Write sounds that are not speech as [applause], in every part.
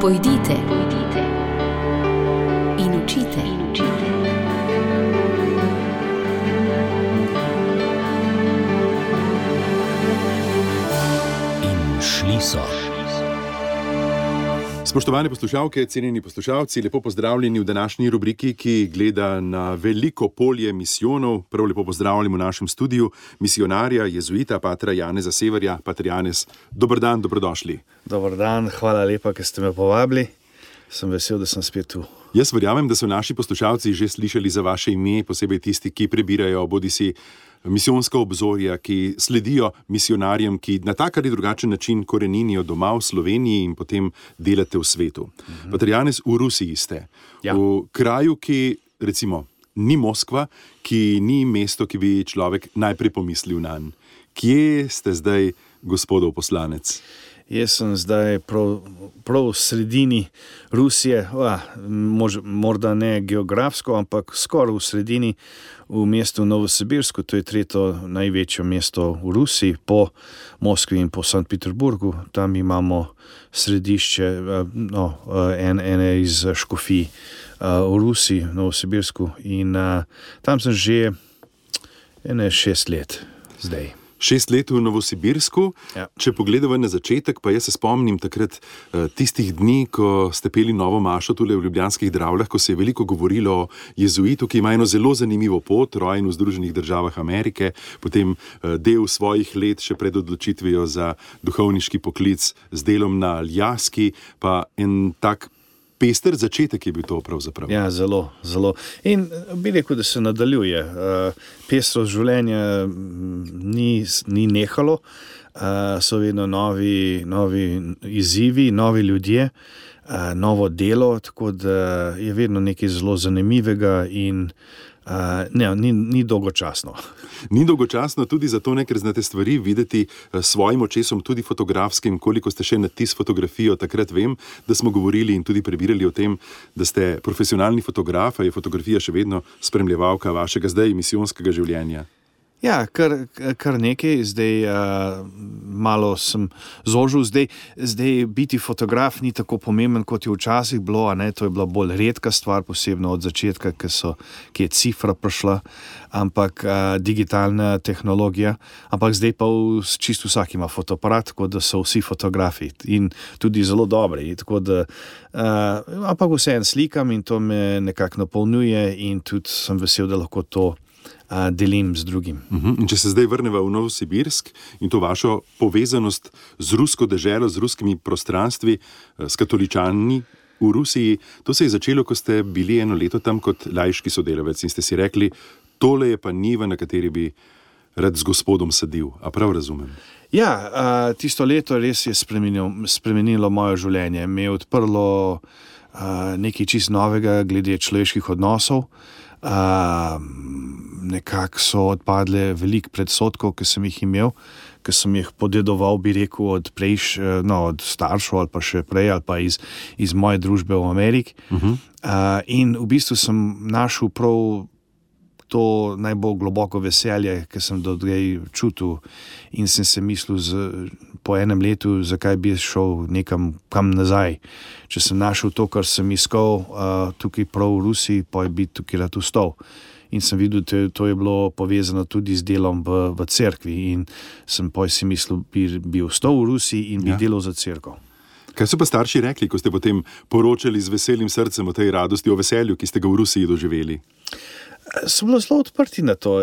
Pojdite, pojdite in učite. In učite. In šli so. Spoštovane poslušalke, cenjeni poslušalci, lepo pozdravljeni v današnji rubriki, ki gleda na veliko polje misijonov. Prav lepo pozdravljamo v našem studiu misionarja, jezuita, patra Janeza Severja, patra Janez. Dobr dan, dobrodošli. Dobr dan, hvala lepa, ker ste me povabili. Sem vesel, da sem spet tu. Jaz verjamem, da so naši poslušalci že slišali za vaše ime, posebej tisti, ki prebirajo bodi si misijonska obzorja, ki sledijo misionarjem, ki na tak ali drugačen način koreninijo doma v Sloveniji in potem delate v svetu. Mhm. Patrijanes, v Rusiji ste, Ja. v kraju, ki recimo ni Moskva, ki ni mesto, ki bi človek najprej pomislil na nj. Kje ste zdaj, gospodov poslanec? Jaz sem zdaj prav, prav v sredini Rusije, ah, mož, morda ne geografsko, ampak skoraj v sredini, v mestu Novosibirsko, to je tretje največje mesto v Rusiji, po Moskvi in po St. Peterburgu. Tam imamo središče, no, eh, en, ene iz Škofij v Rusiji, Novosibirsku. In uh, tam sem že ene šest let zdaj. Šest let v Novosibirsku. Ja. Če pogledamo na začetek, pa jaz se spomnim takrat eh, tistih dni, ko ste peli novo mašo tukaj v Ljubljanskih Dravljah, ko se je veliko govorilo o jezuitu, ki ima eno zelo zanimivo pot, rojen v Združenih državah Amerike, potem eh, del svojih let še pred odločitvijo za duhovniški poklic z delom na Aljaski, pa en tak pester začetek je bil to pravzaprav. Ja, zelo, zelo. In eh, bi rekel, da se nadaljuje. Uh, pestrost življenja mm, ni, ni nehalo, uh, so vedno novi, novi izzivi, novi ljudje, novo delo, tako da je vedno nekaj zelo zanimivega in uh, ne, ni, ni dolgočasno. [laughs] Ni dolgočasno tudi zato, ne, ker znate stvari videti eh, s svojim očesom, tudi fotografskim, koliko ste še na tis fotografijo. Takrat vem, da smo govorili in tudi prebirali o tem, da ste profesionalni fotograf, a je fotografija še vedno spremljevalka vašega zdaj misijonskega življenja. Ja, kar, kar nekaj, zdaj uh, malo sem zožil, zdaj, zdaj biti fotograf ni tako pomemben, kot je včasih bilo. to je bila bolj redka stvar, posebno od začetka, ki, so, ki je cifra prišla, ampak uh, digitalna tehnologija. Ampak zdaj pa v, čisto vsak ima fotoaparat, tako da so vsi fotografi in tudi zelo dobri. Tako Da, uh, ampak vseeno slikam in to me nekako napolnjuje, in tudi sem vesel, da lahko to uh, delim z drugim. Uhum. In Če se zdaj vrnemo v Novosibirsk in to vašo povezanost z rusko deželo, z ruskimi prostranstvi, eh, s katoličani. V Rusiji to se je začelo, ko ste bili eno leto tam kot lajški sodelavec in ste si rekli, tole je pa niva, na kateri bi rad z gospodom sedel. A prav razumem? Ja, uh, tisto leto res je spremenil, spremenilo moje življenje. Me je odprlo uh, nekaj čist novega glede človeških odnosov. Uh, nekako so odpadle veliko predsotkov, ki sem jih imel, ki sem jih podedoval, bi rekel, od, prejš, eh, no, od staršev ali pa še prej, ali pa iz, iz moje družbe v Ameriki. Uh -huh. uh, in v bistvu sem našel prav to najbolj globoko veselje, ki sem do zdaj čutil, in sem se mislil, z, po enem letu, zakaj bi šel nekam kam nazaj. Če sem našel to, kar sem iskal uh, tukaj prav v Rusiji, pa je biti tukaj rad vstal. In sem videl, da to je bilo povezano tudi z delom v, v cerkvi. In sem pa si mislil, da bi, bi ostal v Rusiji in bi Ja. ja. delal za cerkev. Kaj so pa starši rekli, ko ste potem poročali z veselim srcem o tej radosti, o veselju, ki ste ga v Rusiji doživeli? so bili zelo odprti na to.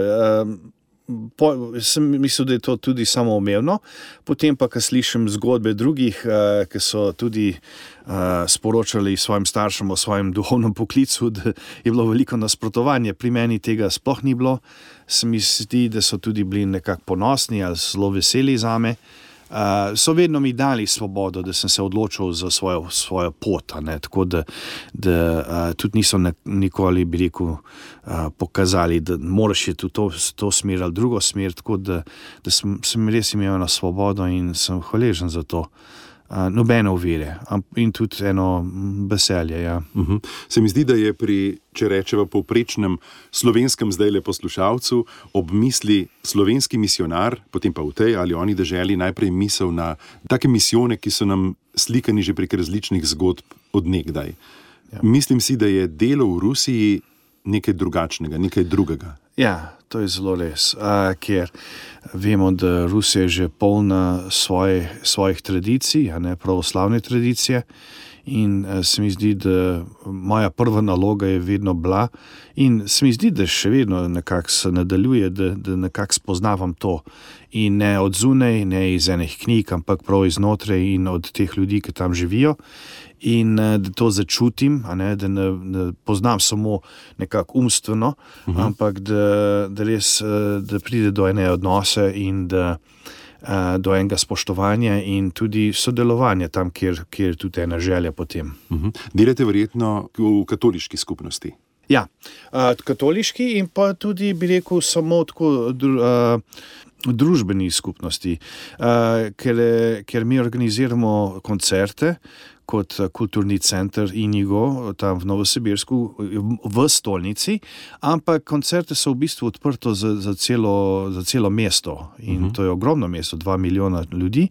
Po, sem mislil, da je to tudi samoumevno, potem pa, ko slišim zgodbe drugih, uh, ki so tudi uh, sporočali svojim staršem o svojem duhovnem poklicu, da je bilo veliko nasprotovanja, pri meni tega sploh ni bilo. Se mi zdi, da so tudi bili nekako ponosni ali zelo veseli za me. Uh, so vedno mi dali svobodo, da sem se odločil za svojo, svojo pot. Tako da, da uh, tudi niso ne, nikoli, bi rekel, uh, pokazali, da moraš iti v to, to smer ali drugo smer. Tako da, da sem, sem res imel eno svobodo in sem hvaležen za to. Uh, uh, nobene ovire in tudi eno veselje. Ja. Uh mhm. -huh. Se mi zdi, da je pri, če rečemo, povprečnem slovenskem zdaj le poslušalcu ob misli slovenski misionar, potem pa v tej ali oni državi najprej misel na take misijone, ki so nam slikani že prek različnih zgodb odnegdaj. Ja. Mislim si, da je delo v Rusiji nekaj drugačnega, nekaj drugega. Ja, to je zelo res, uh, ker vemo, da Rusija je že polna svoje, svojih tradicij, a ne pravoslavne tradicije. In uh, se mi zdi, da moja prva naloga je vedno bila, in se mi zdi, da še vedno nekako se nadaljuje, da, da nekako spoznavam to. In ne od zunaj, ne iz enih knjig, ampak prav iznotraj in od teh ljudi, ki tam živijo in uh, da to začutim, ne, da ne, ne poznam samo nekako umstveno, uh mhm. -huh. ampak da, da res uh, da pride do ene odnose in da, do enega spoštovanja in tudi sodelovanja tam, kjer, kjer je tudi ena želja potem. Uh mhm. -huh. Delate verjetno v katoliški skupnosti. Ja, uh, katoliški in pa tudi, bi rekel, samo tako. V družbeni skupnosti, ker, ker mi organiziramo koncerte, kot eh, kulturni center Inigo, tam v Novosibirsku, v stolnici, ampak koncerte so v bistvu odprte za, za, za celo mesto in uh mhm. -huh. to je ogromno mesto, dva milijona ljudi.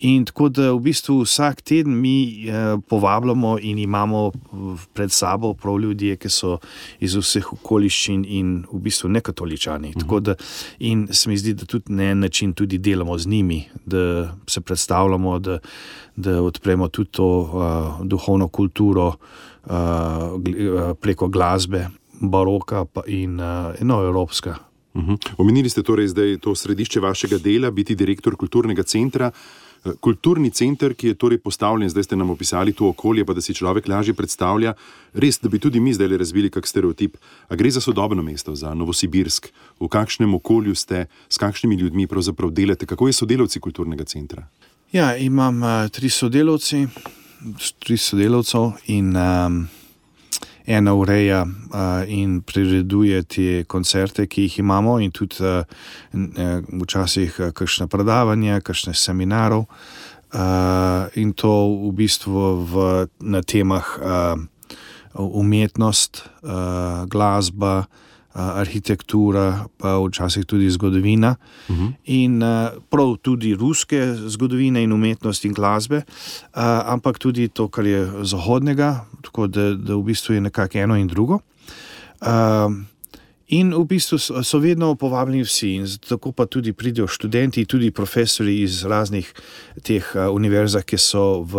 In tako da v bistvu vsak teden mi eh, povabljamo in imamo pred sabo prav ljudi, ki so iz vseh okoliščin in v bistvu ne katoličani. Uh mhm. -huh. da, in se mi zdi, da tudi na en način tudi delamo z njimi, da se predstavljamo. Da, da odpremo tudi to duhovno kulturo uh, preko glasbe, baroka in uh, eno evropska. Uh mhm. Omenili ste torej zdaj to središče vašega dela, biti direktor kulturnega centra. Kulturni center, ki je torej postavljen, zdaj ste nam opisali to okolje, pa da si človek lažje predstavlja, res, da bi tudi mi zdaj razvili kak stereotip. A gre za sodobno mesto, za Novosibirsk, v kakšnem okolju ste, s kakšnimi ljudmi pravzaprav delate, kako je sodelavci kulturnega centra? Ja, imam uh, tri sodelavce, tri sodelavcev in um, ena ureja uh, in prireduje te koncerte, ki jih imamo, in tudi uh, včasih uh, kakšne predavanja, kakšne seminarov. Uh, in to v bistvu v, na temah uh, umetnost, uh, glasba, uh, arhitektura, pa včasih tudi zgodovina. Uh mhm. -huh. In prav tudi ruske zgodovine in umetnosti in glasbe, ampak tudi to, kar je zahodnega, tako da, da v bistvu je nekako eno in drugo. In v bistvu so vedno povabljeni vsi, in tako pa tudi pridejo študenti, tudi profesori iz raznih teh univerz, ki so v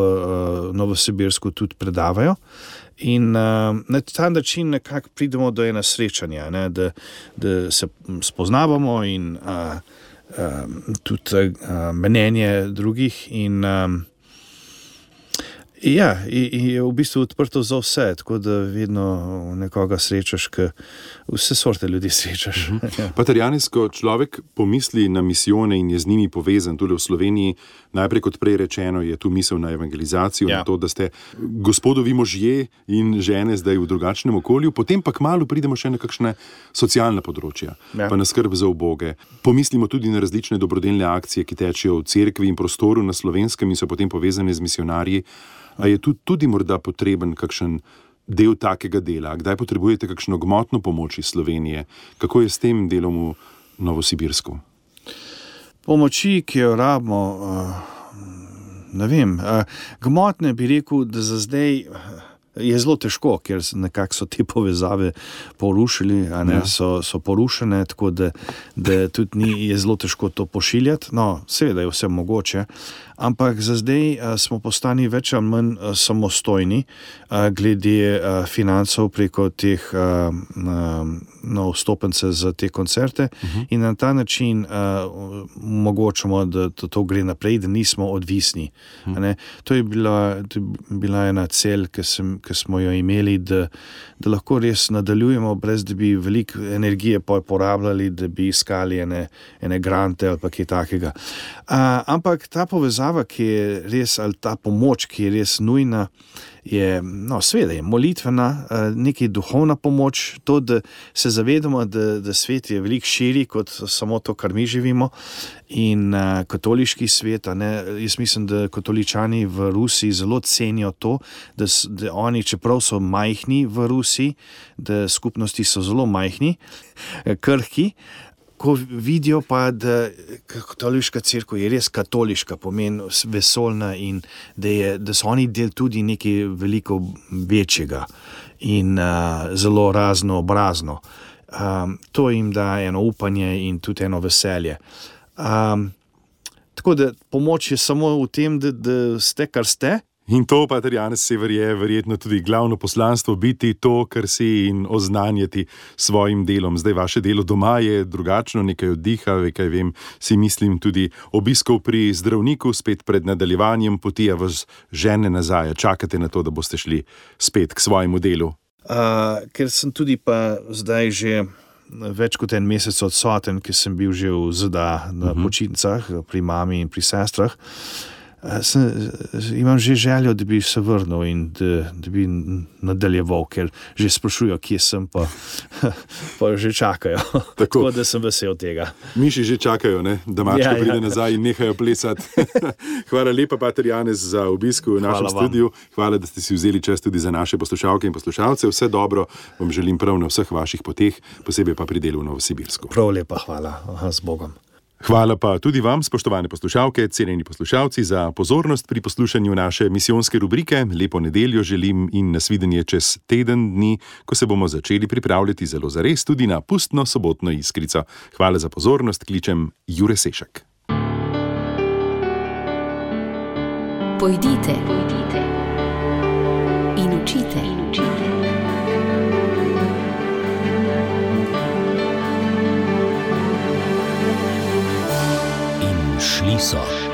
Novosibirsku tudi predavajo. Uh, In uh, na ta način nekako pridemo do ena srečanja, ne, da, da se spoznavamo in uh, uh, tudi uh, mnenje drugih. In, um, Ja, je v bistvu odprto za vse, tako da vedno nekoga srečaš, vse sorte ljudi srečaš. [laughs] Uh -huh. Patarjanis, ko človek pomisli na misijone in je z njimi povezan, tudi v Sloveniji, najprej kot prej rečeno, je tu misel na evangelizacijo, ja. na to, da ste gospodovi možje in žene zdaj v drugačnem okolju, potem pa kmalo pridemo še na kakšne socialne področja, ja. pa na skrb za oboge. Pomislimo tudi na različne dobrodelne akcije, ki tečejo v cerkvi in prostoru na slovenskem in so potem povezane z misionarji. Ali je tudi, tudi morda potreben kakšen del takega dela? Kdaj potrebujete kakšno gmotno pomoč iz Slovenije? Kako je s tem delom v Novosibirsku? Pomoči, ki jo rabimo, uh, ne vem. Uh, gmotne bi rekel, da za zdaj. Je zelo težko, ker so te povezave porušili, ja. so, so porušene, tako da, da tudi ni zelo težko to pošiljati. No, seveda je vse mogoče, ampak za zdaj smo postali več ali manj samostojni glede financov preko teh a, a, no, vstopence za te koncerte uh mhm. -huh. in na ta način omogočamo, da to, to gre naprej, da nismo odvisni. Uh mhm. -huh. To je bila, to je bila ena cel, ki sem ki smo jo imeli, da, da lahko res nadaljujemo, brez da bi veliko energije porabljali, da bi iskali ene, ene grante ali kaj takega. Uh, ampak ta povezava, ki je res, ali ta pomoč, ki je res nujna. Je, no, sveda je molitvena, eh, nekaj duhovna pomoč, to, da se zavedamo, da, da svet je veliko širi kot samo to, kar mi živimo. In uh, katoliški svet, ne, jaz mislim, da katoličani v Rusiji zelo cenijo to, da, da oni, čeprav so majhni v Rusiji, da skupnosti so zelo majhni, eh, krhki, ko vidijo pa, da je katoliška crkva res katoliška, pomeni vesolna in da, je, da so oni del tudi nekaj veliko večjega in uh, zelo raznoobrazno. Um, to jim da eno upanje in tudi eno veselje. Um, tako da pomoč je samo v tem, da, da ste, kar ste. In to, pa tudi Janes Sever, je verjetno tudi glavno poslanstvo biti to, kar si in oznanjati svojim delom. Zdaj, vaše delo doma je drugačno, nekaj oddiha, nekaj vem, si mislim tudi obiskov pri zdravniku, spet pred nadaljevanjem poti, a vas žene nazaj, čakate na to, da boste šli spet k svojemu delu. Uh, ker sem tudi pa zdaj že. Več kot en mesec odsoten, ker sem bil že v ZDA na uh mhm. -huh. počitnicah, pri mami in pri sestrah. Uh, sem, imam že željo, da bi se vrnil in da, da bi nadaljeval, ker že sprašujejo, kje sem, pa, [laughs] pa že čakajo. Tako. Tako da sem vesel tega. Miši že čakajo, ne? da mačka ja, pride ja. nazaj in nehajo plesati. [laughs] Hvala lepa, Pater Janez, za obisk v našem Hvala studiu. Hvala, da ste si vzeli čas tudi za naše poslušalke in poslušalce. Vse dobro vam želim prav na vseh vaših poteh, posebej pa pri delu v Novosibirsku. Prav lepa, hvala. Aha, z Bogom. Hvala pa tudi vam, spoštovane poslušalke, cenjeni poslušalci, za pozornost pri poslušanju naše misijonske rubrike. Lepo nedeljo želim in nasvidenje čez teden dni, ko se bomo začeli pripravljati zelo zares tudi na pustno sobotno iskrico. Hvala za pozornost, kličem Jure Sešek. Pojdite, pojdite in učite. In učite. schließer.